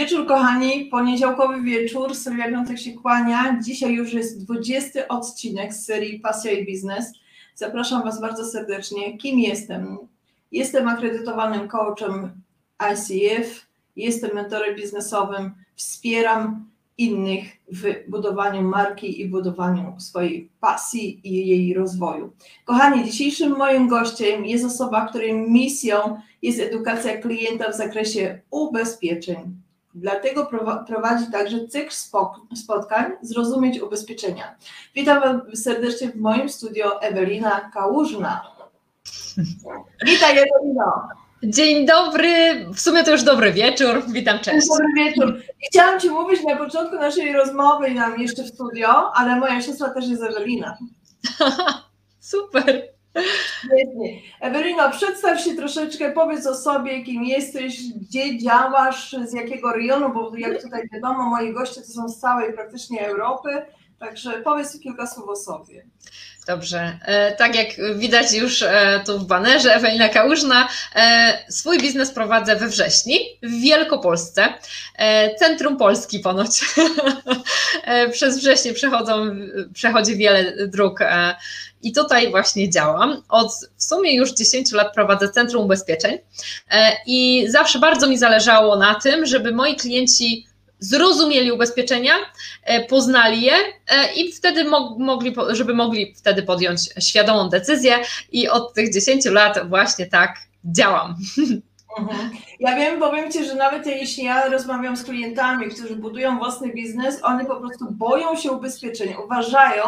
wieczór, kochani. Poniedziałkowy wieczór. Sylwia Piątek się kłania. Dzisiaj już jest 20 odcinek z serii Pasja i Biznes. Zapraszam Was bardzo serdecznie. Kim jestem? Jestem akredytowanym coachem ICF, jestem mentorem biznesowym, wspieram innych w budowaniu marki i budowaniu swojej pasji i jej rozwoju. Kochani, dzisiejszym moim gościem jest osoba, której misją jest edukacja klienta w zakresie ubezpieczeń. Dlatego prowadzi także cykl spotkań Zrozumieć Ubezpieczenia. Witam serdecznie w moim studio Ewelina Kałużna. Witaj Ewelino. Dzień dobry, w sumie to już dobry wieczór, witam, cześć. Dobry wieczór. Chciałam Ci mówić na początku naszej rozmowy nam jeszcze w studio, ale moja siostra też jest Ewelina. Super. Ewelino, przedstaw się troszeczkę, powiedz o sobie, kim jesteś, gdzie działasz, z jakiego rejonu, bo jak tutaj wiadomo, moi goście to są z całej praktycznie Europy, także powiedz kilka słów o sobie. Dobrze. E, tak jak widać już e, tu w banerze, Ewelina Kałużna, e, swój biznes prowadzę we wrześni w Wielkopolsce. Centrum Polski ponoć. Przez wrześnie przechodzą, przechodzi wiele dróg i tutaj właśnie działam. Od w sumie już 10 lat prowadzę Centrum Ubezpieczeń i zawsze bardzo mi zależało na tym, żeby moi klienci zrozumieli ubezpieczenia, e, poznali je e, i wtedy mogli, żeby mogli wtedy podjąć świadomą decyzję i od tych 10 lat właśnie tak działam. Mhm. Ja wiem, powiem Ci, że nawet jeśli ja rozmawiam z klientami, którzy budują własny biznes, oni po prostu boją się ubezpieczenia. Uważają,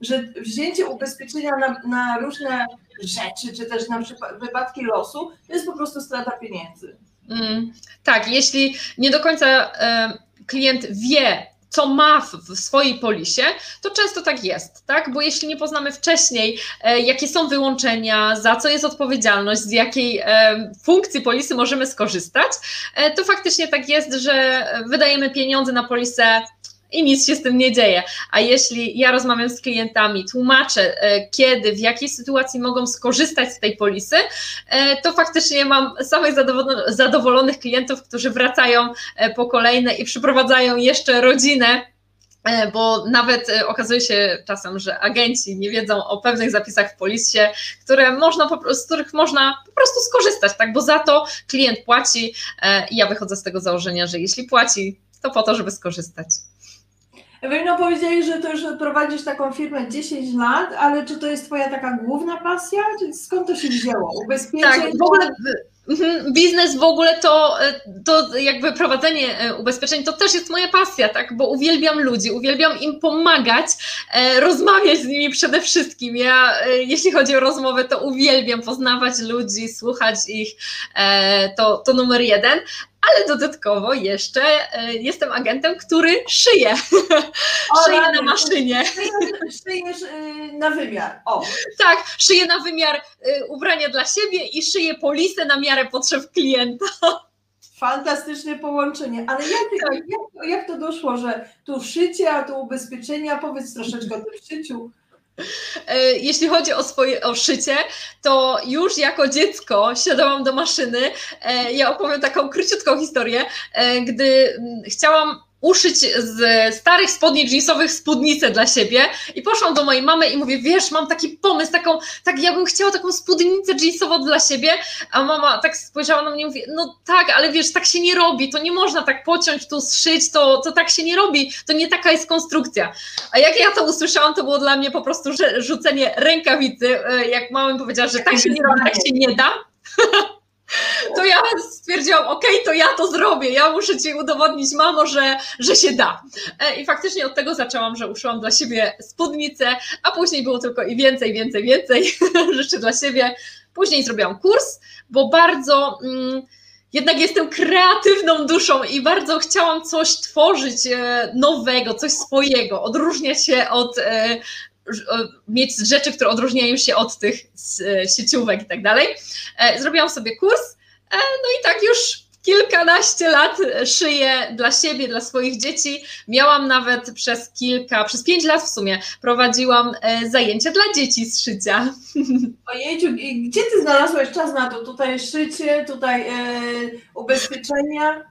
że wzięcie ubezpieczenia na, na różne rzeczy, czy też na przykład wypadki losu, to jest po prostu strata pieniędzy. Mm, tak, jeśli nie do końca klient wie, co ma w swojej polisie, to często tak jest, tak? Bo jeśli nie poznamy wcześniej, e, jakie są wyłączenia, za co jest odpowiedzialność, z jakiej e, funkcji polisy możemy skorzystać, e, to faktycznie tak jest, że wydajemy pieniądze na polisę i nic się z tym nie dzieje. A jeśli ja rozmawiam z klientami, tłumaczę, e, kiedy, w jakiej sytuacji mogą skorzystać z tej polisy, e, to faktycznie mam samych zadowolonych klientów, którzy wracają e, po kolejne i przyprowadzają jeszcze rodzinę bo nawet okazuje się czasem, że agenci nie wiedzą o pewnych zapisach w polisie, które można z których można po prostu skorzystać, tak? Bo za to klient płaci i ja wychodzę z tego założenia, że jeśli płaci, to po to, żeby skorzystać. Ewelino, powiedziałeś, że to już prowadzisz taką firmę 10 lat, ale czy to jest twoja taka główna pasja? Skąd to się wzięło? Ubezpieczenie? Tak, w ogóle mhm, biznes w ogóle to, to jakby prowadzenie e, ubezpieczeń to też jest moja pasja, tak? Bo uwielbiam ludzi, uwielbiam im pomagać, e, rozmawiać z nimi przede wszystkim. Ja, e, jeśli chodzi o rozmowę, to uwielbiam poznawać ludzi, słuchać ich, to, to numer jeden, ale dodatkowo jeszcze e, jestem agentem, który szyje. O, szyję na maszynie. Szyjesz y, na wymiar. O. Tak, szyję na wymiar y, ubrania dla siebie i szyję polisę na miarę potrzeb klienta. Fantastyczne połączenie. Ale jak, tak. jak, jak to doszło, że tu szycie, a tu ubezpieczenia? Powiedz troszeczkę o tym szyciu. E, jeśli chodzi o swoje o szycie, to już jako dziecko siadałam do maszyny. E, ja opowiem taką króciutką historię, e, gdy mm, chciałam uszyć z starych spodni jeansowych spódnicę dla siebie i poszłam do mojej mamy i mówię, wiesz, mam taki pomysł, taką, tak ja bym chciała taką spódnicę jeansową dla siebie, a mama tak spojrzała na mnie i mówi, no tak, ale wiesz, tak się nie robi, to nie można tak pociąć, tu zszyć, to, to tak się nie robi, to nie taka jest konstrukcja. A jak ja to usłyszałam, to było dla mnie po prostu rzucenie rękawicy, e, jak mama mi powiedziała, że tak się nie robi, tak się nie da. to ja stwierdziłam, ok, to ja to zrobię, ja muszę ci udowodnić, mamo, że, że się da. E, I faktycznie od tego zaczęłam, że uszyłam dla siebie spódnicę, a później było tylko i więcej, więcej, więcej rzeczy dla siebie. Później zrobiłam kurs, bo bardzo... Mm, jednak jestem kreatywną duszą i bardzo chciałam coś tworzyć e, nowego, coś swojego, odróżniać się od e, mieć rzeczy, które odróżniają się od tych sieciówek i tak dalej. Zrobiłam sobie kurs, no i tak już kilkanaście lat szyję dla siebie, dla swoich dzieci. Miałam nawet przez kilka, przez pięć lat w sumie prowadziłam zajęcia dla dzieci z szycia. Ojejciu, gdzie ty znalazłeś czas na to? Tutaj szycie, tutaj e, ubezpieczenia?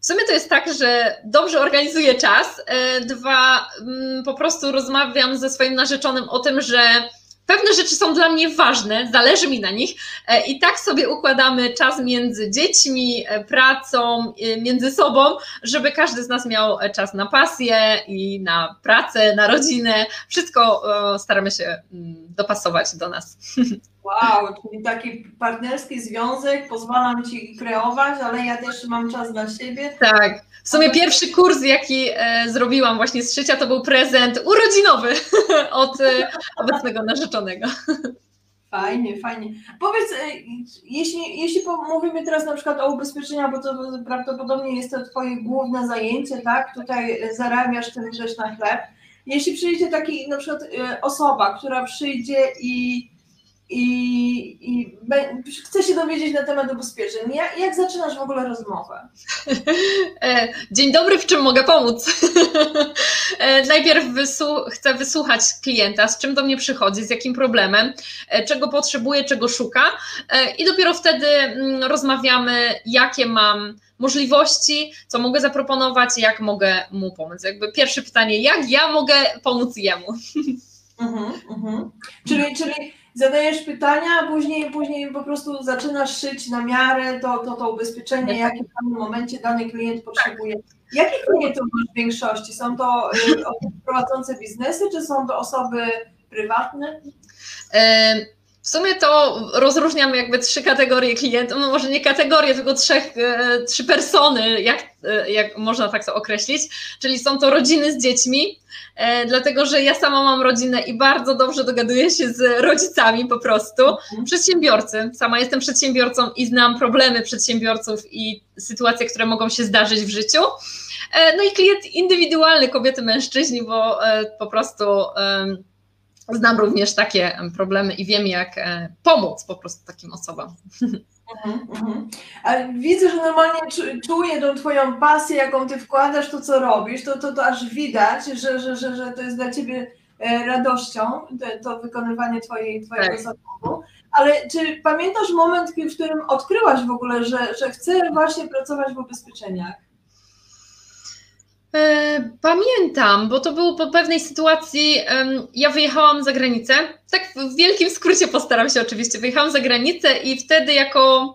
W sumie to jest tak, że dobrze organizuję czas. E, dwa, mm, po prostu rozmawiam ze swoim narzeczonym o tym, że pewne rzeczy są dla mnie ważne, zależy mi na nich e, i tak sobie układamy czas między dziećmi, e, pracą, między sobą, żeby każdy z nas miał czas na pasję i na pracę, na rodzinę. Wszystko staramy się mm, dopasować do nas. Wow, czyli taki partnerski związek, pozwalam Ci kreować, ale ja też mam czas dla siebie. Tak. W sumie pierwszy kurs, jaki e, zrobiłam właśnie z szycia, to był prezent urodzinowy od e, obecnego narzeczonego. Fajnie, fajnie. Powiedz, e, jeśli, jeśli mówimy teraz na przykład o ubezpieczeniach, bo to prawdopodobnie jest to Twoje główne zajęcie, tak? Tutaj zarabiasz ten rzecz na chleb. Jeśli przyjdzie taki na przykład e, osoba, która przyjdzie i i, i chcę się dowiedzieć na temat ubezpieczeń. Jak, jak zaczynasz w ogóle rozmowę? E, dzień dobry, w czym mogę pomóc? E, najpierw wysłu chcę wysłuchać klienta, z czym do mnie przychodzi, z jakim problemem, e, czego potrzebuje, czego szuka i dopiero wtedy mm, rozmawiamy, jakie mam możliwości, co mogę zaproponować, jak mogę mu pomóc. Jakby pierwsze pytanie, jak ja mogę pomóc jemu? Mhm, mhm. Czyli, czyli zadajesz pytania, a później, później po prostu zaczynasz szyć na miarę to, to, to ubezpieczenie, jakie w danym momencie dany klient potrzebuje. Jakich klientów masz w większości? Są to y, osoby prowadzące biznesy, czy są to osoby prywatne? W sumie to rozróżniam jakby trzy kategorie klientów, no może nie kategorie, tylko trzech, e, trzy persony, jak, e, jak można tak to określić, czyli są to rodziny z dziećmi, e, dlatego że ja sama mam rodzinę i bardzo dobrze dogaduję się z rodzicami po prostu, mhm. przedsiębiorcy, sama jestem przedsiębiorcą i znam problemy przedsiębiorców i sytuacje, które mogą się zdarzyć w życiu. No i klient indywidualny, kobiety, mężczyźni, bo po prostu znam również takie problemy i wiem, jak e, pomóc po prostu takim osobom. Mhm, mhm. Ale widzę, że normalnie czuję tą Twoją pasję, jaką Ty wkładasz, to co robisz, to, to, to aż widać, że, że, że, że to jest dla Ciebie e, radością, to, to wykonywanie twojej, Twojego tak. zawodu. Ale czy pamiętasz moment, w którym odkryłaś w ogóle, że, że chcę właśnie pracować w ubezpieczeniach? E, pamiętam, bo to było po pewnej sytuacji. Ja wyjechałam za granicę. Tak w wielkim skrócie postaram się oczywiście. Wyjechałam za granicę i wtedy jako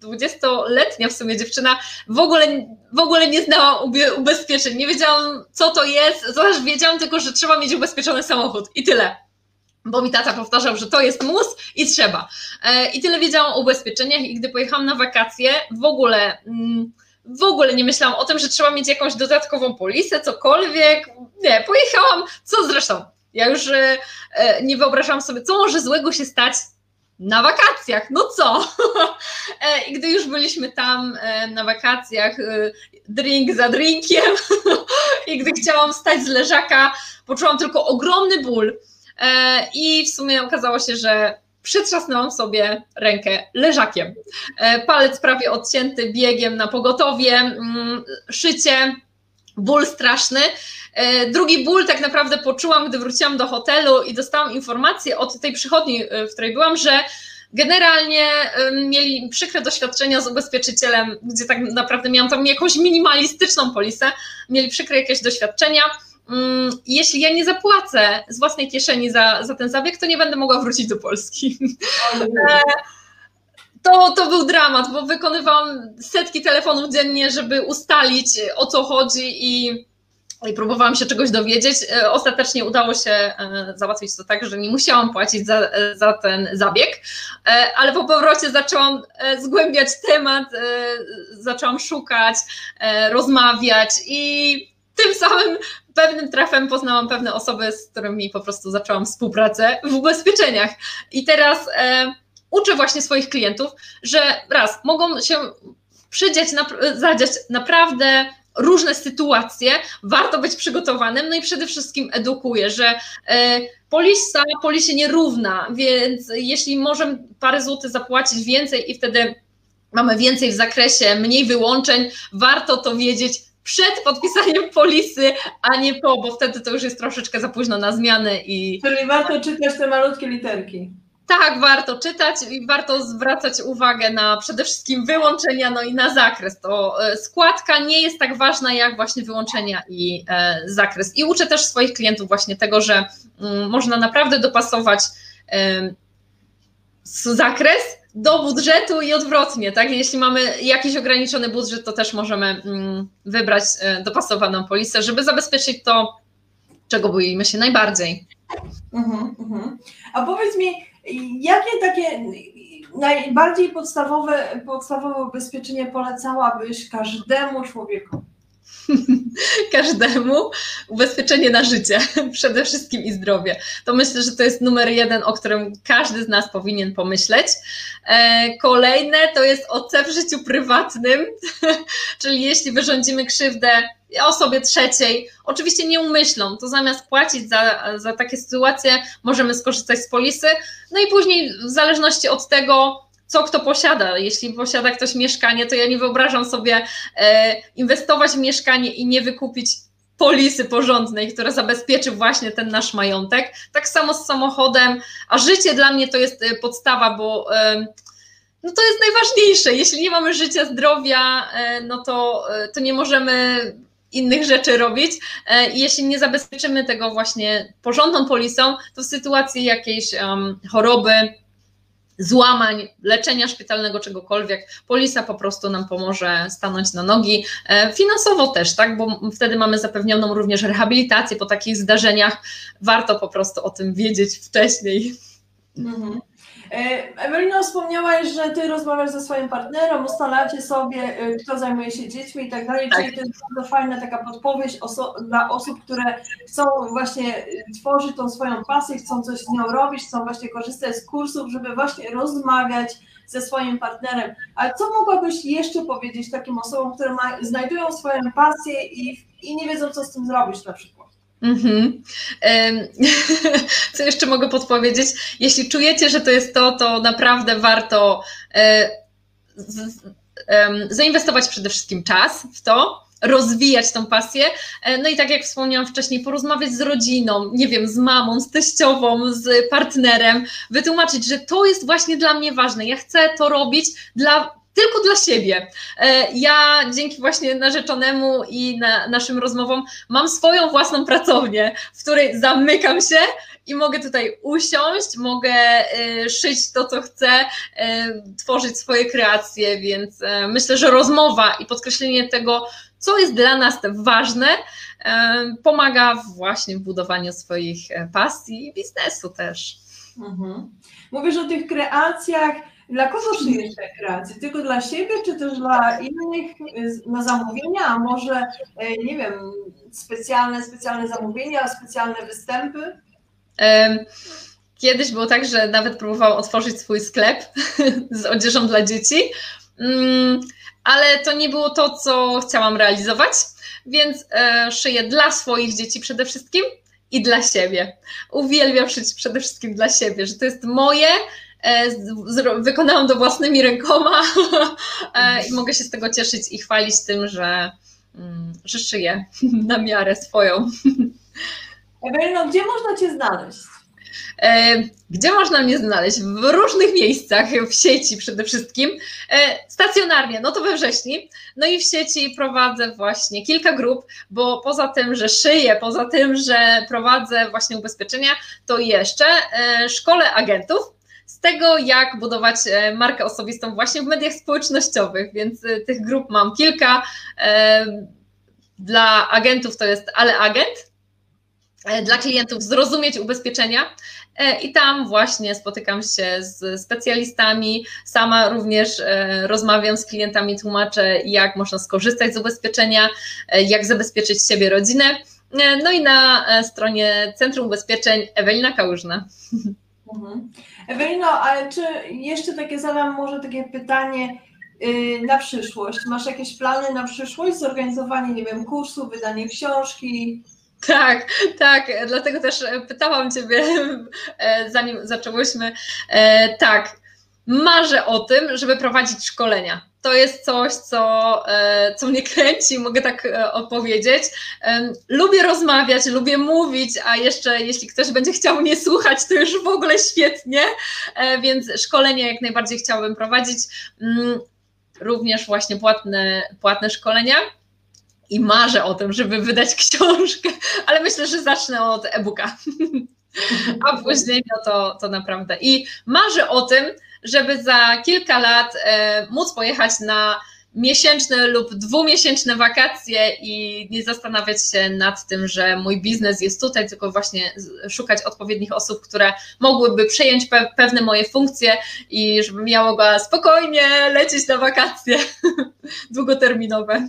20-letnia w sumie dziewczyna w ogóle, w ogóle nie znałam ubezpieczeń. Nie wiedziałam, co to jest. Zobacz, wiedziałam tylko, że trzeba mieć ubezpieczony samochód i tyle. Bo mi tata powtarzał, że to jest mus i trzeba. E, I tyle wiedziałam o ubezpieczeniach. I gdy pojechałam na wakacje, w ogóle. Mm, w ogóle nie myślałam o tym, że trzeba mieć jakąś dodatkową polisę, cokolwiek. Nie, pojechałam, co zresztą. Ja już e, e, nie wyobrażałam sobie, co może złego się stać na wakacjach, no co? e, I gdy już byliśmy tam na wakacjach, drink za drinkiem, i gdy chciałam stać z leżaka, poczułam tylko ogromny ból. I w sumie okazało się, że przytrzasnęłam sobie rękę leżakiem. E, palec prawie odcięty biegiem na pogotowie, mm, szycie, ból straszny. E, drugi ból tak naprawdę poczułam, gdy wróciłam do hotelu i dostałam informację od tej przychodni, e, w której byłam, że generalnie mieli przykre doświadczenia z ubezpieczycielem, gdzie tak naprawdę miałam tam jakąś minimalistyczną polisę, mieli przykre jakieś doświadczenia jeśli ja nie zapłacę z własnej kieszeni za, za ten zabieg, to nie będę mogła wrócić do Polski. E, to, to był dramat, bo wykonywałam setki telefonów dziennie, żeby ustalić o co chodzi i, i próbowałam się czegoś dowiedzieć. E, ostatecznie udało się e, załatwić to tak, że nie musiałam płacić za, za ten zabieg, ale po powrocie zaczęłam zgłębiać temat, zaczęłam szukać, rozmawiać i tym samym pewnym trafem poznałam pewne osoby, z którymi po prostu zaczęłam współpracę w ubezpieczeniach. I teraz e, uczę właśnie swoich klientów, że raz, mogą się przydziać, na, zadziać naprawdę różne sytuacje, warto być przygotowanym, no i przede wszystkim edukuję, że e, polisa polisie nie równa, więc jeśli możemy parę złotych zapłacić więcej i wtedy mamy więcej w zakresie, mniej wyłączeń, warto to wiedzieć, przed podpisaniem polisy, a nie po, bo wtedy to już jest troszeczkę za późno na zmiany i... Czyli warto czytać te malutkie literki. tak, warto czytać i warto zwracać uwagę na przede wszystkim wyłączenia, no i na zakres. To e, składka nie jest tak ważna jak właśnie wyłączenia i e, zakres. I uczę też swoich klientów właśnie tego, że mm, można naprawdę dopasować zakres do budżetu i odwrotnie, tak? Jeśli mamy jakiś ograniczony budżet, to też możemy mm, wybrać e, dopasowaną polisę, żeby zabezpieczyć to, czego boimy się najbardziej. Mhm, mhm. A powiedz mi, jakie takie najbardziej podstawowe, podstawowe ubezpieczenie polecałabyś każdemu człowiekowi? każdemu ubezpieczenie na życie, przede wszystkim i zdrowie. To myślę, że to jest numer jeden, o którym każdy z nas powinien pomyśleć. E, kolejne to jest OC w życiu prywatnym, czyli jeśli wyrządzimy krzywdę osobie trzeciej, oczywiście nieumyślną, to zamiast płacić za, za takie sytuacje, możemy skorzystać z polisy. No i później, w zależności od tego, co kto posiada. Jeśli posiada ktoś mieszkanie, to ja nie wyobrażam sobie e, inwestować w mieszkanie i nie wykupić polisy porządnej, która zabezpieczy właśnie ten nasz majątek. Tak samo z samochodem, a życie dla mnie to jest e, podstawa, bo e, no to jest najważniejsze. Jeśli nie mamy życia, zdrowia, no to, to nie możemy innych rzeczy robić. I jeśli nie zabezpieczymy tego właśnie porządną polisą, to w sytuacji jakiejś um, choroby, złamań, leczenia szpitalnego, czegokolwiek, polisa po prostu nam pomoże stanąć na nogi. E, finansowo też, tak, bo wtedy mamy zapewnioną również rehabilitację po takich zdarzeniach. Warto po prostu o tym wiedzieć wcześniej. Mhm. E, Ewelino, wspomniałaś, że ty rozmawiasz ze swoim partnerem, ustalacie sobie, e, kto zajmuje się dziećmi i tak dalej, tak. czyli to jest bardzo fajna taka podpowiedź oso- dla osób, które chcą właśnie e, tworzyć tą swoją pasję, chcą coś z nią robić, chcą właśnie korzystać z kursów, żeby właśnie rozmawiać ze swoim partnerem. Ale co mogłabyś jeszcze powiedzieć takim osobom, które ma, znajdują swoją pasję i, i nie wiedzą, co z tym zrobić na przykład? Mhm. Co jeszcze mogę podpowiedzieć? Jeśli czujecie, że to jest to, to naprawdę warto e, zainwestować przede wszystkim czas w to, rozwijać tą pasję. E, no i tak jak wspomniałam wcześniej, porozmawiać z rodziną, nie wiem, z mamą, z teściową, z partnerem, wytłumaczyć, że to jest właśnie dla mnie ważne. Ja chcę to robić dla tylko dla siebie. E, ja dzięki właśnie narzeczonemu i na naszym rozmowom mam swoją własną pracownię, w której zamykam się i mogę tutaj usiąść, mogę e, szyć to, co chcę, e, tworzyć swoje kreacje, więc myślę, że rozmowa i podkreślenie tego, co jest dla nas ważne, pomaga właśnie w budowaniu swoich pasji i biznesu też. Mhm. Mówisz o tych kreacjach dla kogo szyjesz te kreacje? Tylko dla siebie, czy też dla innych na zamówienia, a może, e, nie wiem, specjalne, specjalne zamówienia, specjalne występy? Kiedyś było tak, że nawet próbowałam otworzyć swój sklep z odzieżą dla dzieci, mm, ale to nie było to, co chciałam realizować, więc e, szyję dla swoich dzieci przede wszystkim i dla siebie. Uwielbiam szyć przede wszystkim dla siebie, że to jest moje, wykonałam to własnymi rękoma e, i mogę się z tego cieszyć i chwalić tym, że, mm, że szyję na miarę swoją. Ewelino, gdzie można Cię znaleźć? E, gdzie można mnie znaleźć? W różnych miejscach, w sieci przede wszystkim. Stacjonarnie, no to we wrześni. No i w sieci prowadzę właśnie kilka grup, bo poza tym, że szyję, poza tym, że prowadzę właśnie ubezpieczenia, to jeszcze szkole agentów z tego, jak budować e, markę osobistą właśnie w mediach społecznościowych, więc e, tych grup mam kilka. E, dla agentów to jest Ale Agent, dla klientów zrozumieć ubezpieczenia i tam właśnie spotykam się z specjalistami, sama również rozmawiam z klientami, tłumaczę jak można skorzystać z ubezpieczenia, jak zabezpieczyć siebie, rodzinę. No i na stronie Centrum Ubezpieczeń Ewelina Kałużna. Mhm. Ewelino, ale czy jeszcze takie zadam może takie pytanie yy, na przyszłość? Masz jakieś plany na przyszłość? Zorganizowanie, nie wiem, kursu, wydanie książki? Tak, tak, dlatego też pytałam Ciebie, e, zanim zaczęłyśmy. E, tak, marzę o tym, żeby prowadzić szkolenia to jest coś, co, e, co mnie kręci, mogę tak e, opowiedzieć. Lubię rozmawiać, lubię mówić, a jeszcze jeśli ktoś będzie chciał mnie słuchać, to już w ogóle świetnie, więc szkolenie jak najbardziej chciałabym prowadzić. Mm, również właśnie płatne, płatne szkolenia i marzę o tym, żeby wydać książkę, ale myślę, że zacznę od e-booka. A później no to, to naprawdę. I marzę o tym, żeby za kilka lat e, móc pojechać na miesięczne lub dwumiesięczne wakacje i nie zastanawiać się nad tym, że mój biznes jest tutaj, tylko właśnie szukać odpowiednich osób, które mogłyby przejąć pe pewne moje funkcje i żebym ja mogła spokojnie lecieć na wakacje długoterminowe.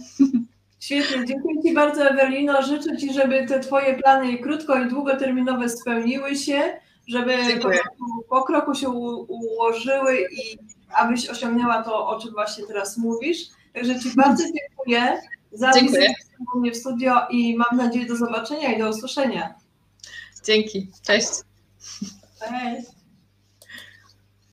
Świetnie, dziękuję Ci bardzo Ewelino. Życzę Ci, żeby te Twoje plany krótko i długoterminowe spełniły się, żeby po kroku, po kroku się ułożyły i abyś osiągnęła to, o czym właśnie teraz mówisz. Także Ci bardzo dziękuję za dziękuję. u mnie w studio i mam nadzieję do zobaczenia i do usłyszenia. Dzięki, cześć. Cześć.